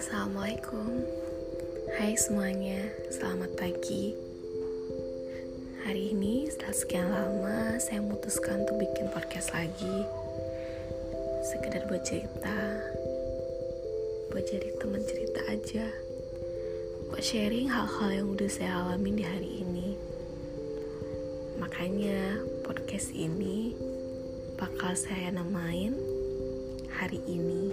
Assalamualaikum. Hai semuanya, selamat pagi. Hari ini setelah sekian lama saya memutuskan untuk bikin podcast lagi. Sekedar buat cerita. Buat jadi teman cerita aja. Buat sharing hal-hal yang udah saya alamin di hari ini. Makanya podcast ini bakal saya namain hari ini.